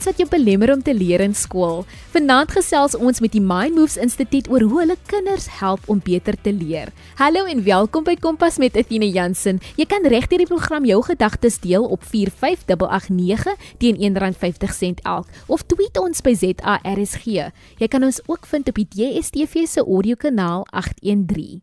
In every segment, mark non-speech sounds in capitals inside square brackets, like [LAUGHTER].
iets wat jou belemmer om te leer in skool? Vanaand gesels ons met die Mind Moves Instituut oor hoe hulle kinders help om beter te leer. Hallo en welkom by Kompas met Athena Jansen. Jy kan regdeur die program jou gedagtes deel op 45889 teen R1.50 elk of tweet ons by ZARSG. Jy kan ons ook vind op die DSTV se audiokanaal 813.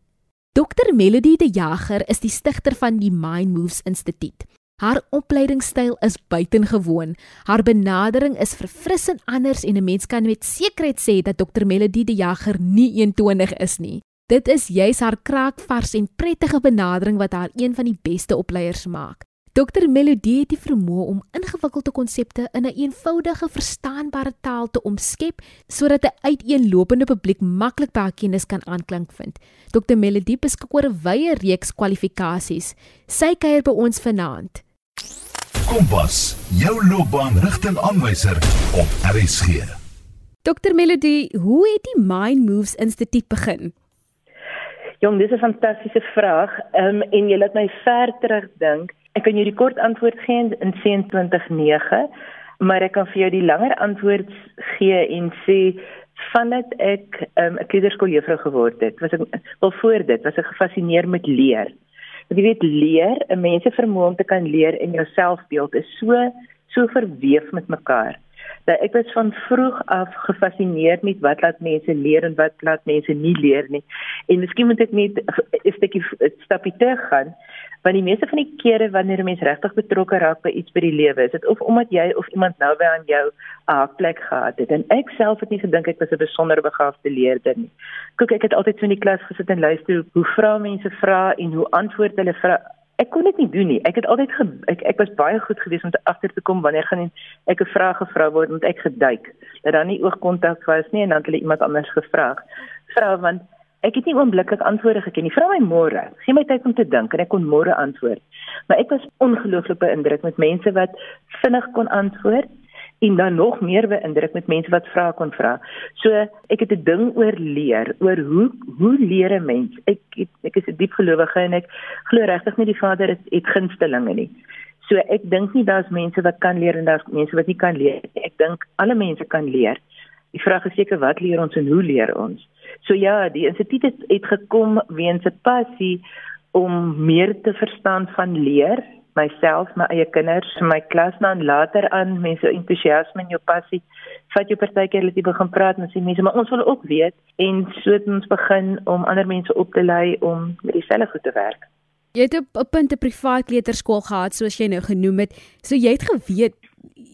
Dr Melody de Jager is die stigter van die Mind Moves Instituut. Haar opleidingstyl is buitengewoon. Haar benadering is verfrissend anders en 'n mens kan met sekerheid sê dat Dr Melody de Jager nie 120 is nie. Dit is juis haar kraakvars en prettige benadering wat haar een van die beste opleiers maak. Dr Melody het die vermoë om ingewikkelde konsepte in 'n een eenvoudige, verstaanbare taal te omskep sodat 'n uiteenlopende publiek maklik by haar kennis kan aanklank vind. Dr Melody beskik oor 'n wye reeks kwalifikasies. Sy kuier by ons vanaand. Kompas, jou loopbaanrigtingaanwyser op RSG. Dr Melody, hoe het die Mind Moves Instituut begin? Jong, dis 'n fantastiese vraag. Ehm um, en jy laat my ver terugdink. Ek kan jou die kort antwoord gee in 279, maar ek kan vir jou die langer antwoord gee en sê vandat ek ehm, 'n um, kleuterskooljuffrou geword het, was ek wel voor dit was ek gefassineer met leer. Want jy weet leer, 'n mens se vermoë om te kan leer en jou selfbeeld is so so verweef met mekaar. Dat ek was van vroeg af gefassineerd met wat laat mense leer en wat laat mense nie leer nie. En miskien moet ek net 'n stukkie stapie terug gaan want die meeste van die kere wanneer 'n mens regtig betrokke raak by iets by die lewe, is dit of omdat jy of iemand nou by aan jou 'n hakplek gehad het. En ek self het nie gedink ek was 'n besonder begaafde leerder nie. Kyk, ek het altyd so in die klas gesit en luister hoe vra mense vra en hoe antwoord hulle vra. Ek kon dit nie doen nie. Ek het altyd ge, ek ek was baie goed geweest om te agter te kom wanneer gaan ek 'n vraag gevra word want ek geduik dat daar nie oogkontak was nie en dan het hulle iemand anders gevra. Vra want Ek het nie oombliklik antwoorde geken nie. Vra my môre. Gee my tyd om te dink en ek kon môre antwoord. Maar ek was ongelooflik beïndruk met mense wat vinnig kon antwoord en dan nog meer beïndruk met mense wat vrae kon vra. So ek het 'n ding oor leer, oor hoe hoe leer 'n mens? Ek het, ek is 'n diep gelowige en ek glo regtig nie die Vader het, het gunstelinge nie. So ek dink nie daar's mense wat kan leer en daar's mense wat nie kan leer nie. Ek dink alle mense kan leer. Die vraag is seker wat leer ons en hoe leer ons? So ja, die instituut het, het gekom weens 'n passie om meer te verstaan van leer, myself, my eie kinders, my klas en later aan mense entoesiasme en jou passie. Vat jou partykeer net begin praat met die mense, maar ons wil ook weet en so het ons begin om ander mense op te lei om met dieselfde goed te werk. Jy het op 'n punt 'n privaat kleuterskool gehad soos jy nou genoem het. So jy het geweet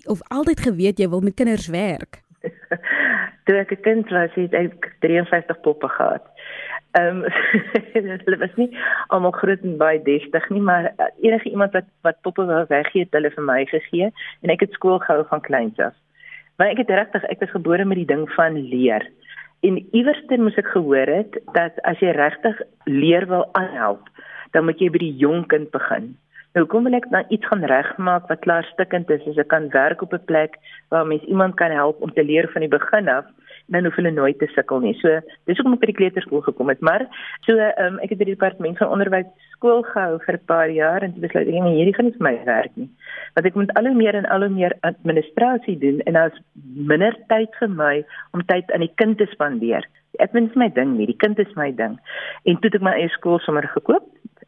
of altyd geweet jy wil met kinders werk. [LAUGHS] toe ek 'n kind was, het ek 53 poppe gehad. Ehm um, [LAUGHS] hulle was nie almal groot en baie deftig nie, maar uh, enige iemand wat wat poppe wou weggee, het hulle vir my gegee en ek het skool gehou van kleins af. Maar ek het regtig ek was gebore met die ding van leer. En iewerste moes ek gehoor het dat as jy regtig leer wil aanhelp, dan moet jy by die jong kind begin. Nou kom ek dan iets gaan regmaak wat klaar stikkend is, as ek kan werk op 'n plek waar mens iemand kan help om te leer van die begin af, dan hoef hulle nooit te sukkel nie. So, dis hoekom ek by die kleuterskool gekom het, maar so um, ek het by die departement van onderwys skool gehou vir 'n paar jaar en besluit ek nee, hierdie gaan nie vir my werk nie. Want ek moet al hoe meer en al hoe meer administrasie doen en daar's minder tyd vir my om tyd aan die kind te spandeer. Ek vind my ding nie, die kind is my ding. En toe het ek my eie skool sommer gekoop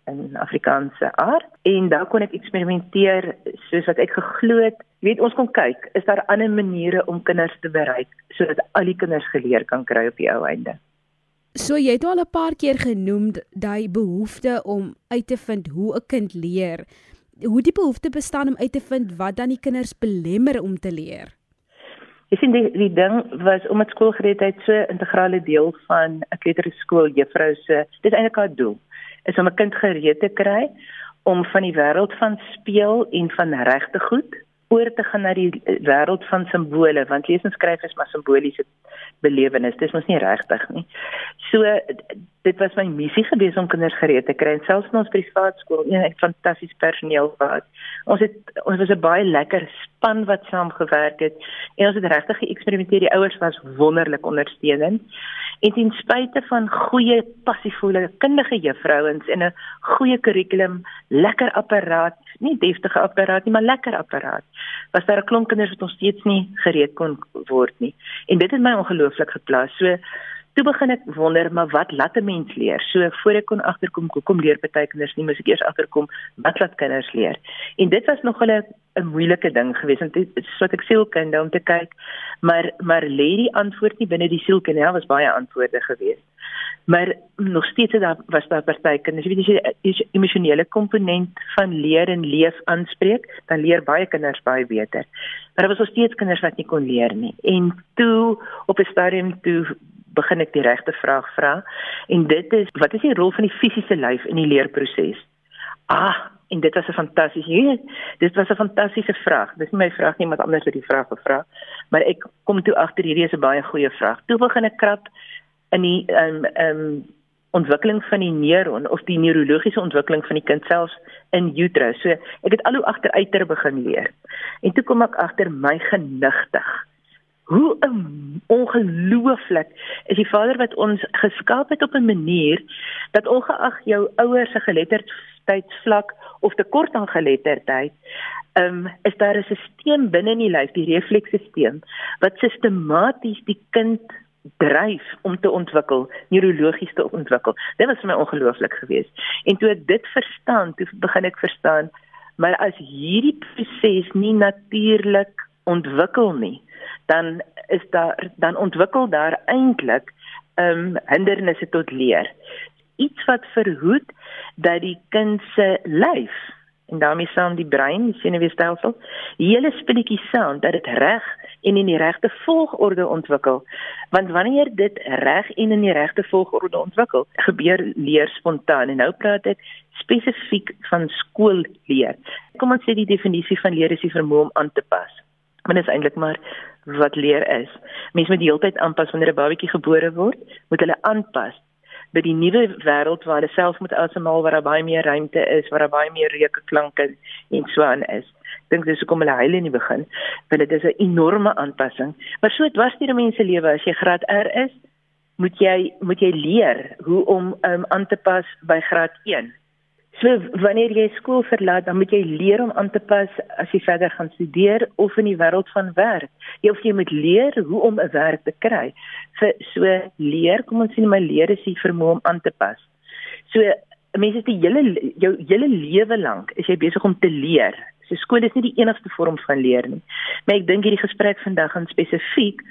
in Afrikaanse aard en daar kon ek eksperimenteer soos wat ek geglo het. Jy weet ons kon kyk, is daar ander maniere om kinders te bereik sodat al die kinders geleer kan kry op die ou einde. So jy het al 'n paar keer genoem daai behoefte om uit te vind hoe 'n kind leer. Hoe die behoefte bestaan om uit te vind wat dan die kinders belemmer om te leer. Ek sien die die ding was om met skoolgereedheid so 'n integrale deel van 'n kleuterskool juffrou se dis eintlik haar doel is om 'n kind gereed te kry om van die wêreld van speel en van regte goed oor te gaan na die wêreld van simbole want lees en skryf is maar simboliese belewenis. Dis mos nie regtig nie. So dit was my missie gewees om kinders gereed te kry en selfs in ons privaat skool een ja, fantasties personeel gehad. Ons het ons was 'n baie lekker span wat saam gewerk het en ons het regtig geëksperimenteer die ouers was wonderlik ondersteunend En ten spyte van goeie passievolle kundige juffrouens en 'n goeie kurrikulum, lekker apparaat, nie deftige apparaat nie, maar lekker apparaat, was daar 'n klomp kinders wat nog steeds nie gereed kon word nie. En dit het my ongelooflik geplaas. So toe begin ek wonder maar wat laat 'n mens leer? So voor ek kon agterkom hoekom leer baie kinders nie, moet ek eers agterkom wat laat kinders leer. En dit was nog 'n 'n moeilike ding geweest want dit is wat ek sielkunde om te kyk, maar maar lê die antwoord nie binne die sielkunde, ja, was baie antwoorde geweest. Maar nog steeds daar was daar baie kinders, jy weet jy die emosionele komponent van leer en leef aanspreek, dan leer baie kinders baie beter. Maar daar was nog steeds kinders wat nie kon leer nie. En toe op 'n stadium toe begin ek die regte vraag vra en dit is wat is die rol van die fisiese lyf in die leerproses? Ah, en dit was 'n fantastiese dit was 'n fantastiese vraag. Dis nie my vraag nie, maar anders het die vraag gevra. Maar ek kom toe agter hierdie is 'n baie goeie vraag. Toe begin ek krap in die ehm um, um, ontwikkeling van die neuron of die neurologiese ontwikkeling van die kind self in utero. So ek het al hoe agteruiter begin leer. En toe kom ek agter my genigtig hoe ongelooflik is die Vader wat ons geskaap het op 'n manier dat ongeag jou ouers se geletterdheidsvlak of tekort aan geletterdheid, ehm um, is daar 'n stelsel binne in die lyf, die refleksstelsel wat sistematies die kind dryf om te ontwikkel, neurologies te ontwikkel. Dit was vir my ongelooflik geweest. En toe ek dit verstaan, toe begin ek verstaan, maar as hierdie proses nie natuurlik ontwikkel nie, dan is daar dan ontwikkel daar eintlik ehm um, hindernisse tot leer. Iets wat verhoed dat die kind se lyf en daarmee saam die brein, die senuweestelsel, hele spilletjie saam dat dit reg en in die regte volgorde ontwikkel. Want wanneer dit reg en in die regte volgorde ontwikkel, gebeur leer spontaan. En nou praat ek spesifiek van skoolleer. Kom ons sê die definisie van leer is die vermoë om aan te pas. Maar dit is eintlik maar wat leer is. Mense moet die hele tyd aanpas wanneer 'n babatjie gebore word, moet hulle aanpas by die nuwe wêreld waar hulle self moet asemhaal, waar daar baie meer ruimte is, waar daar baie meer reuke klanke en so aan is. Dink dis hoekom hulle huil in die begin, want dit is 'n enorme aanpassing. Maar so het was die mense lewe as jy graad R is, moet jy moet jy leer hoe om um, aan te pas by graad 1. So wanneer jy skool verlaat, dan moet jy leer om aan te pas as jy verder gaan studeer of in die wêreld van werk. Jy of jy moet leer hoe om 'n werk te kry. So so leer, kom ons sê my leer is die vermoë om aan te pas. So mense is die hele jou hele lewe lank is jy besig om te leer. So skool is nie die enigste vorm van leer nie. Maar ek dink hierdie gesprek vandag gaan spesifiek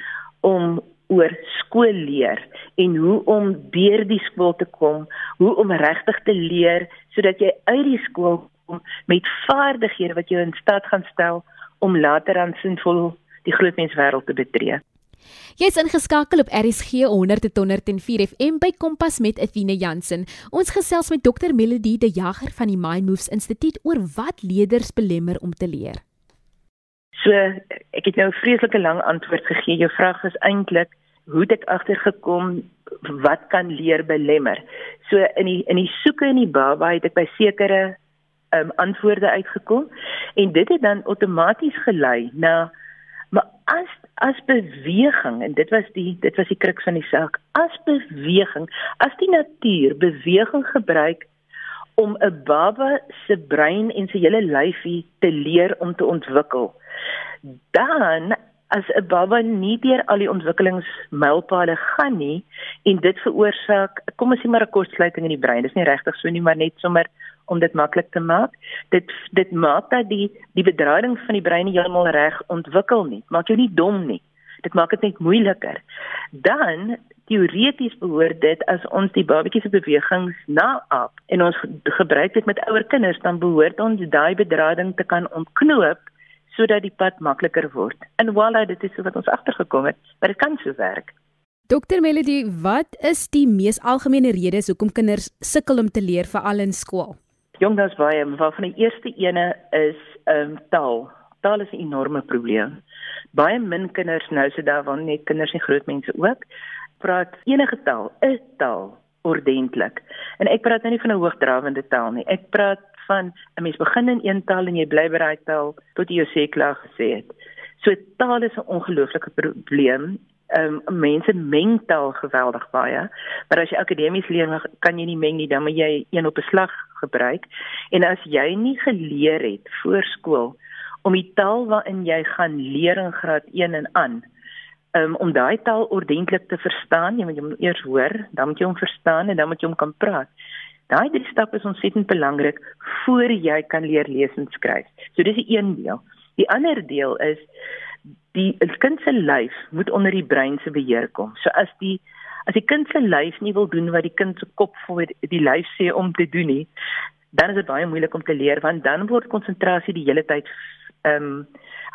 om oor skool leer en hoe om deur die skool te kom, hoe om regtig te leer sodat jy uit die skool kom met vaardighede wat jou in staat gaan stel om later aan sinvol die groot menswêreld te betree. Jy's ingeskakel op RSG 100.104 FM by Kompas met Athena Jansen. Ons gesels met Dr Melody De Jager van die Mind Moves Instituut oor wat leerders belemmer om te leer. So ek het nou 'n vreeslike lang antwoord gegee. Jou vraag is eintlik hoe het ek agtergekom wat kan leer belemmer? So in die in die soeke in die baba het ek by sekere um, antwoorde uitgekom en dit het dan outomaties gelei na maar as as beweging en dit was die dit was die kruks van die saak. As beweging, as die natuur beweging gebruik om 'n baba se brein en sy hele lyfie te leer om te ontwikkel dan as 'n baba nie deur al die ontwikkelingsmylpale gaan nie en dit veroorsaak kom ons sê maar 'n kortsluiting in die brein dis nie regtig so nie maar net sommer om dit maklik te maak. Dit dit maak dat die die bedrading van die brein nie heeltemal reg ontwikkel nie. Maak jou nie dom nie. Dit maak dit net moeiliker. Dan teoreties behoort dit as ons die babatjie se bewegings naap en ons gebruik dit met ouer kinders dan behoort ons daai bedrading te kan ontknoop sodat die pad makliker word. En voilà, dit is wat ons agtergekom het, maar dit kan so werk. Dokter Melody, wat is die mees algemene redes hoekom kinders sukkel om te leer veral in skool? Jong, daar's baie, maar van die eerste ene is ehm um, taal. Taal is 'n enorme probleem. Baie min kinders nou so daar van net kinders en groot mense ook praat enige taal, 'n taal ordentlik. En ek praat nou nie van 'n hoogdrawende taal nie. Ek praat van 'n mens begin in een taal en jy bly by daai taal tot jy jou sê klaar gesê het. So taal is 'n ongelooflike probleem ehm um, mense mentaal geweldig baie. Maar as jy akademies leer, kan jy nie meng nie, dan moet jy een op 'n slag gebruik. En as jy nie geleer het voor skool om die taal waarin jy gaan leer in graad 1 en aan um, om daai taal ordentlik te verstaan, jy moet hom eers hoor, dan moet jy hom verstaan en dan moet jy hom kan praat. Daai drie stappe is ontsettend belangrik voor jy kan leer lees en skryf. So dis die een deel. Die ander deel is die kind se lyf moet onder die brein se beheer kom. So as die as die kind se lyf nie wil doen wat die kind se kop vir die lyf sê om te doen nie, dan is dit baie moeilik om te leer want dan word konsentrasie die hele tyd ehm um,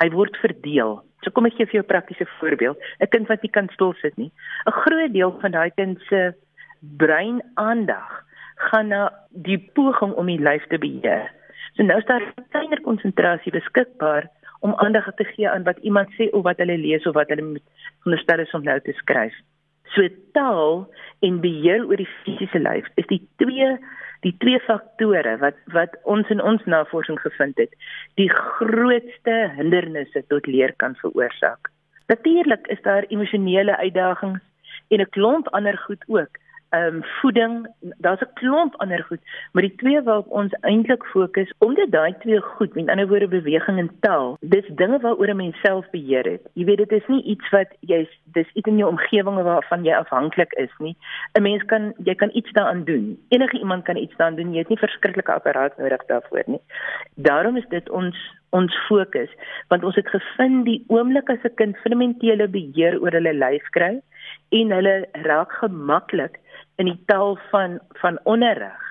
hy word verdeel. So kom ek gee vir jou 'n praktiese voorbeeld. 'n Kind wat nie kan stil sit nie. 'n Groot deel van daai kind se brein aandag gaan na die poging om die lyf te beheer. So nou is daar 'n kleiner konsentrasie beskikbaar om aandag te gee aan wat iemand sê of wat hulle lees of wat hulle moet onderstel is om nou te skryf. So taal en beheer oor die fisiese lyf is die twee die twee faktore wat wat ons in ons navorsing gevind het, die grootste hindernisse tot leer kan veroorsaak. Natuurlik is daar emosionele uitdagings en 'n klomp ander goed ook ehm um, voeding, daar's 'n klomp ander goed, maar die twee waarop ons eintlik fokus, omdat daai twee goed, met ander woorde beweging en taal, dis dinge waaroor 'n mens self beheer het. Jy weet dit is nie iets wat jy dis iets in jou omgewing waarvan jy afhanklik is nie. 'n Mens kan jy kan iets daaraan doen. Enige iemand kan iets daaraan doen. Jy het nie verskriklike apparaat nodig daarvoor nie. Daarom is dit ons ons fokus want ons het gevind die oomblik as 'n kind fundamentele beheer oor hulle lyf kry en hulle raak gemaklik in die taal van van onderrig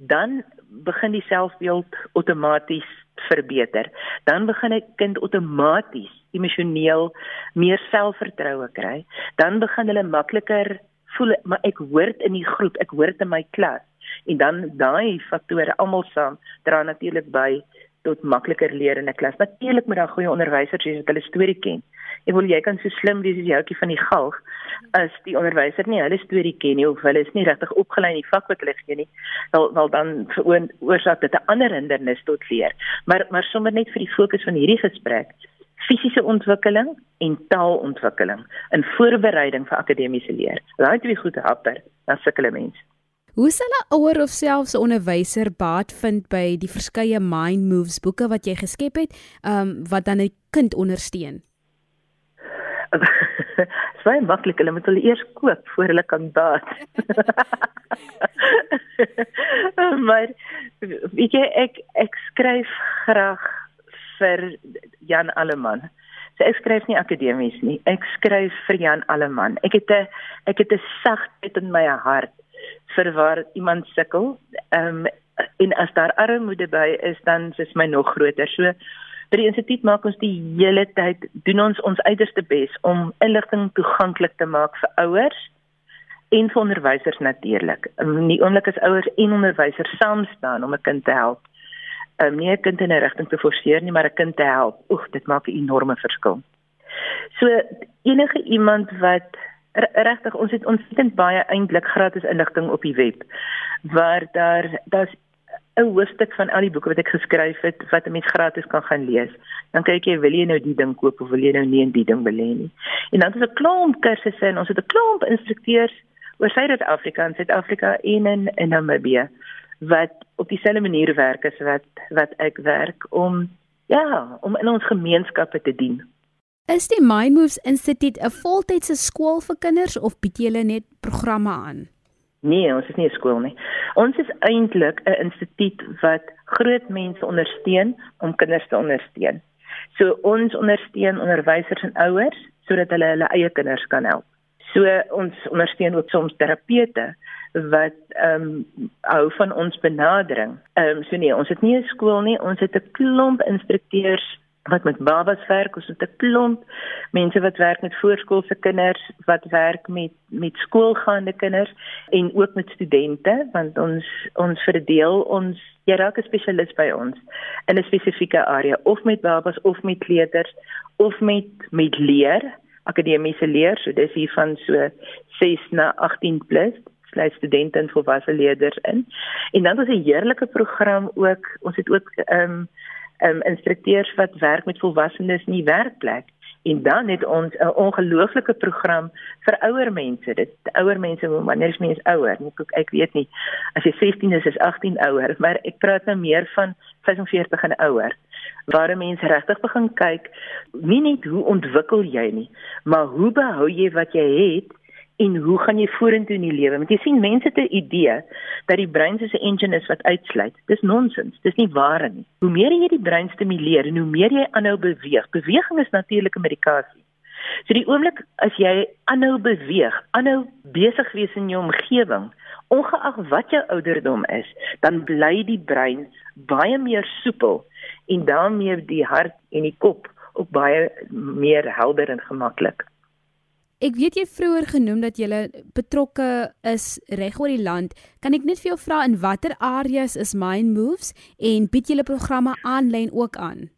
dan begin die selfbeeld outomaties verbeter. Dan begin 'n kind outomaties emosioneel meer selfvertroue kry. Dan begin hulle makliker voel maar ek hoort in die groep ek hoort in my klas. En dan daai faktore almal saam dra natuurlik by tot makliker leer in 'n klas natuurlik met daai goeie onderwysers as hulle storie ken Ek wil jy kan so slim wees as die houtjie van die galg as die onderwyser nie hulle storie ken nie of hulle is nie regtig opgelei in die vak wat hulle gee nie. Wel wel dan veroorsaak dit 'n ander hindernis tot leer. Maar maar sommer net vir die fokus van hierdie gesprek fisiese ontwikkeling en taalontwikkeling in voorbereiding vir akademiese leer. Daai twee goede happer, dan sukkel 'n mens. Hoe sal 'n ouer of selfs 'n onderwyser baat vind by die verskeie mind moves boeke wat jy geskep het, ehm um, wat dan 'n kind ondersteun? [LAUGHS] Swaai maklik, hulle moet hulle eers koop voor hulle kan daad. [LAUGHS] maar weet jy ek ek skryf graag vir Jan Alleman. So ek skryf nie akademies nie. Ek skryf vir Jan Alleman. Ek het 'n ek het 'n sagtheid in my hart vir waar iemand sukkel. Ehm um, en as daar armoede by is, dan is my nog groter. So by die instituut maak ons die hele tyd doen ons ons uiterste bes om inligting toeganklik te maak vir ouers en vir onderwysers natuurlik. In die oomblik is ouers en onderwysers saam staan om 'n kind te help. Um, nie 'n kind in 'n rigting te forceer nie, maar 'n kind te help. Oeg, dit maak 'n enorme verskil. So enige iemand wat regtig ons het het baie eintlik gratis inligting op die web waar daar daar's 'n hoofstuk van al die boeke wat ek geskryf het wat 'n mens gratis kan gaan lees. Dan kyk jy wil jy nou die ding koop of wil jy nou nie in die ding hê nie. En dan is 'n klomp kursusse en ons het 'n klomp instrukteurs oor Suid-Afrika en Suid-Afrika en in, in Namibië wat op dieselfde manier werk as wat wat ek werk om ja, om in ons gemeenskappe te dien. Is die My Moves Instituut 'n voltydse skool vir kinders of bied julle net programme aan? Nee, ons is nie 'n skool nie. Ons is eintlik 'n instituut wat groot mense ondersteun om kinders te ondersteun. So ons ondersteun onderwysers en ouers sodat hulle hulle eie kinders kan help. So ons ondersteun ook soms terapeute wat ehm um, hou van ons benadering. Ehm um, so nee, ons het nie 'n skool nie, ons het 'n klomp instrukteurs wat met babas werk, ons het 'n klomp mense wat werk met voorskoolse kinders, wat werk met met skoolgaande kinders en ook met studente, want ons ons verdeel ons jy raak 'n spesialis by ons in 'n spesifieke area of met babas of met kleuters of met met leer, akademiese leer, so dis hier van so 6 na 18 plus sluit studente en volwasse leerders in. En dan is 'n heerlike program ook. Ons het ook ehm um, um, instrukteurs wat werk met volwassenes in die werkplek En dan het ons 'n ongelooflike program vir ouer mense. Dit ouer mense, wanneer is mens ouer? Ek ek weet nie. As jy 16 is, is 18 ouer, maar ek praat nou meer van 45 en ouer. Waar mense regtig begin kyk, nie net hoe ontwikkel jy nie, maar hoe behou jy wat jy het en hoe gaan jy vorentoe in die lewe? Want jy sien mense het 'n idee dat die brein soos 'n engine is wat uitsluit. Dis nonsens. Dis nie waar nie. Hoe meer jy die brein stimuleer en hoe meer jy aanhou beweeg. Beweging is natuurlike medikasie. So die oomblik as jy aanhou beweeg, aanhou besig wees in jou omgewing, ongeag wat jou ouderdom is, dan bly die brein baie meer soepel en daarmee die hart en die kop ook baie meer helder en gemaklik. Ek weet jy vroeër genoem dat jy betrokke is reg oor die land. Kan ek net vir jou vra in watter areas is Mind Moves en bied julle programme aanlyn ook aan?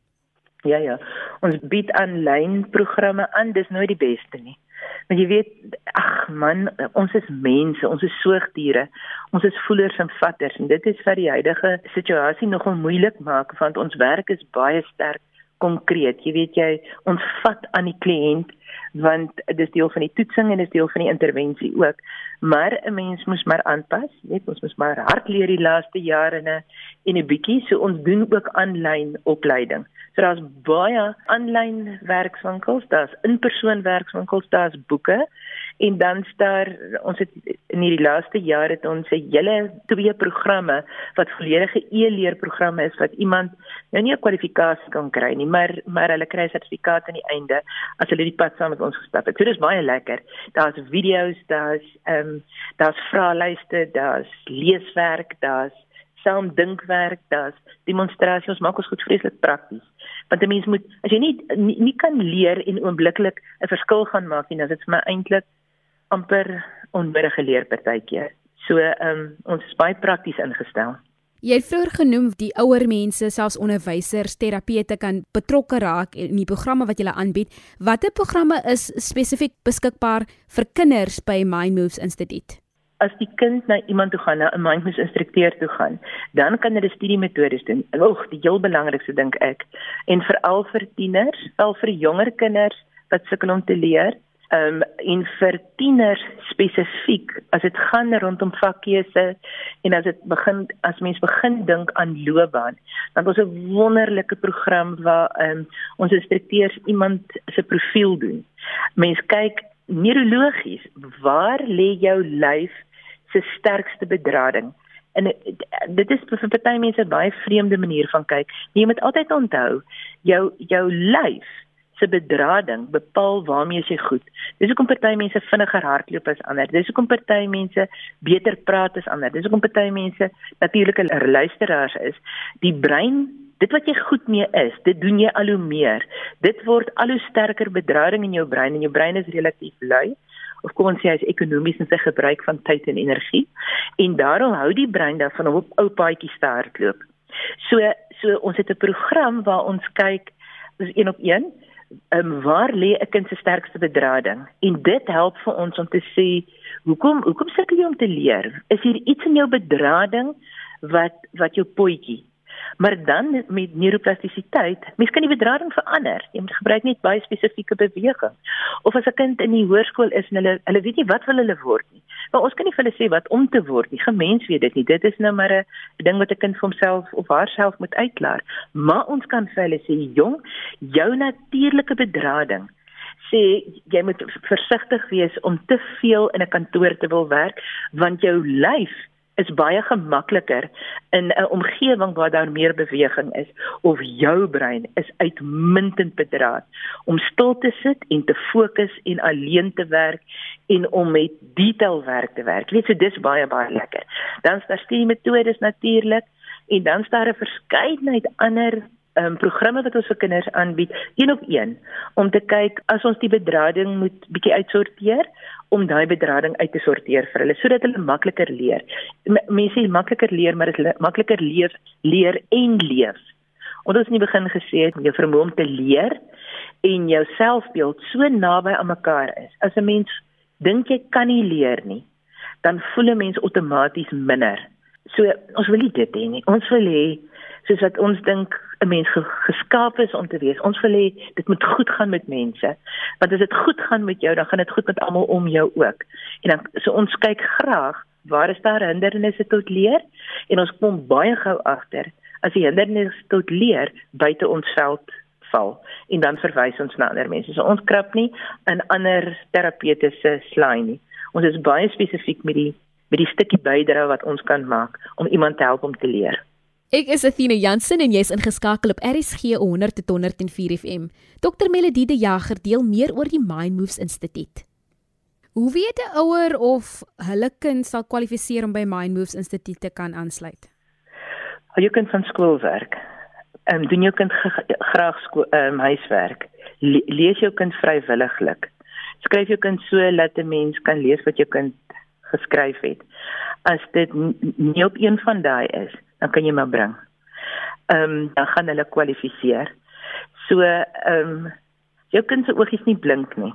Ja ja. Ons bied aanlyn programme aan, dis nooit die beste nie. Want jy weet, ag man, ons is mense, ons is soogdiere. Ons is voelers en vatters en dit is vir die huidige situasie nogal moeilik maak want ons werk is baie sterk konkreet. Jy weet jy, ons vat aan die kliënt want dit is deel van die toetsing en dit is deel van die intervensie ook. Maar 'n mens moet maar aanpas, net ons moet maar hard leer die laaste jare en 'n bietjie so ons doen ook aanlyn opleiding. So daar's baie aanlyn werkswinkels, daar's in-persoon werkswinkels, daar's boeke en dan staar ons het in hierdie laaste jaar het ons 'n hele twee programme wat volledige e-leerprogramme is wat iemand nou nie 'n kwalifikasie kan kry nie, maar maar hulle kry 'n sertifikaat aan die einde as hulle die pad saam met ons gestap het. So dis baie lekker. Daar's video's, daar's ehm um, daar's vraelyste, daar's leeswerk, daar's saamdinkwerk, daar's demonstrasies. Ons maak ons goed vreeslik prakties. Want 'n mens moet as jy nie, nie nie kan leer en oombliklik 'n verskil gaan maak nie, dan is dit vir my eintlik amper onnodige leer partykeer. So ehm um, ons is baie prakties ingestel. Jy het vroeër genoem die ouer mense, selfs onderwysers, terapeute kan betrokke raak in die programme wat jy aanbied. Watter programme is spesifiek beskikbaar vir kinders by Mind Moves Instituut? As die kind na iemand toe gaan, na 'n Mind Moves instrukteur toe gaan, dan kan hulle studiemetodes doen. Oeg, die heel belangrikste dink ek. En veral vir tieners, wel vir jonger kinders wat sukkel om te leer, ehm um, en vir tieners spesifiek as dit gaan rondom vakkeuse en as dit begin as mens begin dink aan loopbaan dan was 'n wonderlike program waar ehm um, ons instrukteurs iemand se profiel doen. Mens kyk neurologies waar lê jou lyf se sterkste bedrading en dit is vir party mense 'n baie vreemde manier van kyk. Jy moet altyd onthou jou jou lyf se bedrading bepaal waarmee jy goed. Dis hoekom party mense vinniger hardloop as ander. Dis hoekom party mense beter praat as ander. Dis hoekom party mense natuurlike luisteraars is. Die brein, dit wat jy goed mee is, dit doen jy al hoe meer. Dit word al hoe sterker bedrading in jou brein en jou brein is relatief lui of kom ons sê hy's ekonomies in sy gebruik van tyd en energie en daarom hou die brein daarvan om op ou paadjies te hardloop. So so ons het 'n program waar ons kyk dis een op een um, waar lê 'n kind se sterkste bedrading? En dit help vir ons om te sê, hoekom hoekom sukkel jy om te leer? Is hier iets in jou bedrading wat wat jou potjie Maar dan met neuroplastisiteit, mens kan die bedrading verander. Jy moet gebruik net baie spesifieke beweging. Of as 'n kind in die hoërskool is en hulle hulle weet nie wat wil hulle word nie. Maar ons kan nie vir hulle sê wat om te word nie. Gemens weet dit nie. Dit is nou maar 'n ding wat 'n kind vir homself of haarself moet uitklaar. Maar ons kan vir hulle sê, "Jong, jou natuurlike bedrading sê jy moet versigtig wees om te veel in 'n kantoor te wil werk want jou lyf is baie gemakliker in 'n omgewing waar daar meer beweging is of jou brein is uitmuntend bedraad om stil te sit en te fokus en alleen te werk en om met detailwerk te werk. Weet jy, so dis baie baie lekker. Dan is daar studiemetodes natuurlik en dan is daar 'n verskeidenheid ander um, programme wat ons vir kinders aanbied, een op een, om te kyk as ons die bedrading moet bietjie uitsorteer om daai bedrading uit te sorteer vir hulle sodat hulle makliker leer. Mense sê makliker leer, maar dit makliker leef, leer en leef. Ons het in die begin gesê het jy vermoë om te leer en jou selfbeeld so naby aan mekaar is. As 'n mens dink jy kan nie leer nie, dan voel 'n mens outomaties minder. So ons wil nie dit hê nie. Ons wil hê soos wat ons dink 'n mens geskaap is om te wees. Ons wil hê dit moet goed gaan met mense. Want as dit goed gaan met jou, dan gaan dit goed met almal om jou ook. En dan so ons kyk graag waar is daar hindernisse tot leer en ons kom baie gou agter as die hindernis tot leer buite ons veld val en dan verwys ons na ander mense. So ons krap nie in ander terapeutiese slaai nie. Ons is baie spesifiek met die met die stukkie bydra wat ons kan maak om iemand te help om te leer. Ek is Athena Jansen en jy's ingeskakel op RSG 100 tot 104 FM. Dr Melodie de Jager deel meer oor die Mind Moves Instituut. Hoe weet 'n ouer of hulle kind sal kwalifiseer om by Mind Moves Instituut te kan aansluit? Jou kind van skool werk. Ehm um, doen jou kind graag skool ehm um, huiswerk. Le lees jou kind vrywilliglik. Skryf jou kind so dat 'n mens kan lees wat jou kind geskryf het. As dit nie op een van daai is, dan kan jy maar bring. Ehm um, dan gaan hulle kwalifiseer. So ehm um, jou kind se oogies nie blink nie.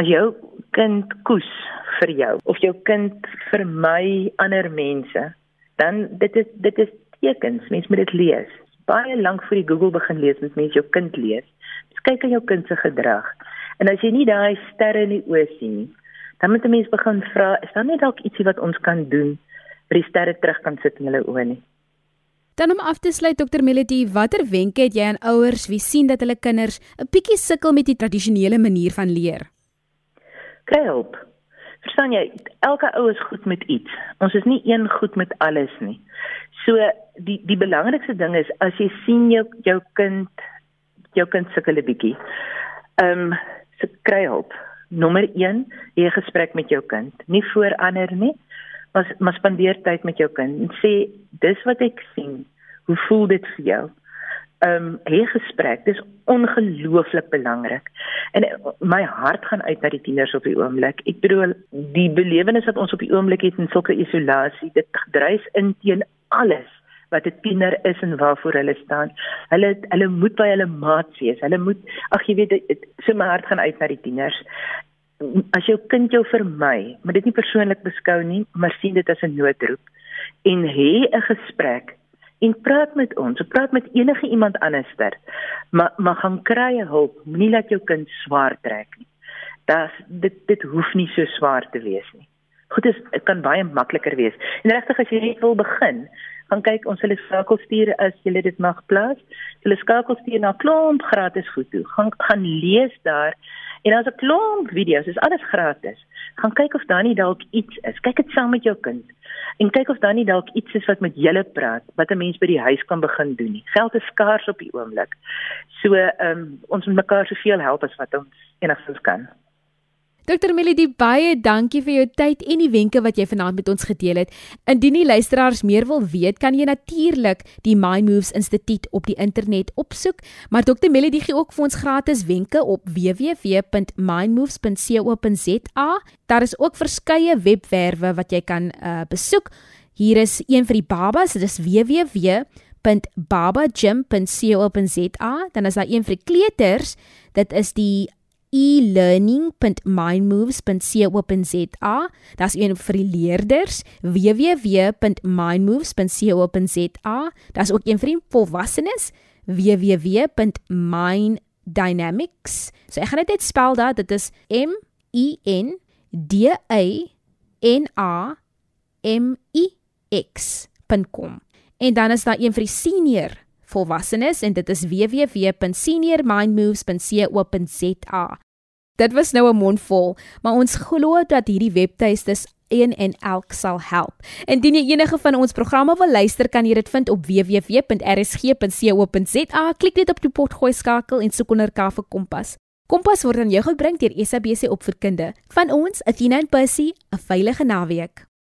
As jou kind koes vir jou of jou kind vermy ander mense, dan dit is dit is tekens, mens moet dit lees. Baie lank voor jy Google begin lees, moet mens jou kind lees. Mens kyk aan jou kind se gedrag. En as jy nie daai sterre in die oë sien nie, dan moet 'n mens begin vra, is daar nie dalk ietsie wat ons kan doen vir die sterre terug kan sit in hulle oë nie? Dan om af te sluit Dr Melody, watter wenke het jy aan ouers wie sien dat hulle kinders 'n bietjie sukkel met die tradisionele manier van leer? kry hulp. Verstaan jy, elke ou is goed met iets. Ons is nie een goed met alles nie. So die die belangrikste ding is as jy sien jou jou kind jou kind sukkel 'n bietjie. Ehm um, so kry hulp. Nommer 1, hê 'n gesprek met jou kind. Nie voor ander nie, maar maar spandeer tyd met jou kind en sê dis wat ek sien. Hoe voel dit vir jou? ehm um, hê gesprek. Dis ongelooflik belangrik. En my hart gaan uit na die tieners op die oomblik. Ek bedoel die belewenis wat ons op die oomblik het in sulke isolasie, dit dryf in teen alles wat 'n tiener is en waarvoor hulle staan. Hulle hulle moet by hulle maat wees. Hulle moet ag jy weet so my hart gaan uit na die tieners. As jou kind jou vermy, moet dit nie persoonlik beskou nie, maar sien dit as 'n noodroep en hê 'n gesprek en praat met ons, praat met enige iemand anderster. Maar maar gaan kry hulp, moenie laat jou kind swaar trek nie. Das dit dit hoef nie so swaar te wees nie. Goed is dit kan baie makliker wees. En regtig as jy net wil begin, gaan kyk ons hulle skakel stuur as jy dit mag plaas. Hulle skakel stuur na klomp gratis goed toe. Gaan gaan lees daar en daar's 'n klomp video's, dis alles gratis. Gaan kyk of daar nie dalk iets is. Kyk dit saam met jou kind en kyk of daar nie dalk iets is wat met julle praat wat 'n mens by die huis kan begin doen nie. Geld is skaars op die oomblik. So ehm um, ons moet mekaar soveel help as wat ons enigstens kan. Dr Melody baie dankie vir jou tyd en die wenke wat jy vanaand met ons gedeel het. Indien die luisteraars meer wil weet, kan jy natuurlik die My Moves Instituut op die internet opsoek, maar Dr Melody gee ook vir ons gratis wenke op www.mindmoves.co.za. Daar is ook verskeie webwerwe wat jy kan uh, besoek. Hier is een vir die babas, dit is www.babagym.co.za. Dan is daar een vir kleuters, dit is die e-learning.mindmoves.co.za. Daar's een vir die leerders www.mindmoves.co.za. Daar's ook een vir die volwassenes www.minddynamics. So ek gaan dit net spel daar. Dit is M I N D A N A M I X.com. En dan is daar een vir die senior volwassenes en dit is www.seniormindmoves.co.za. Dit was nou 'n mondvol, maar ons glo dat hierdie webtuistes een en elk sal help. Indien jy enige van ons programme wil luister, kan jy dit vind op www.rsg.co.za. Klik net op die potgooi skakel en soek onder Kafe Kompas. Kompas word aan jou gebring deur SABC Opvoedkunde. Van ons, Athena en Percy, 'n veilige naweek.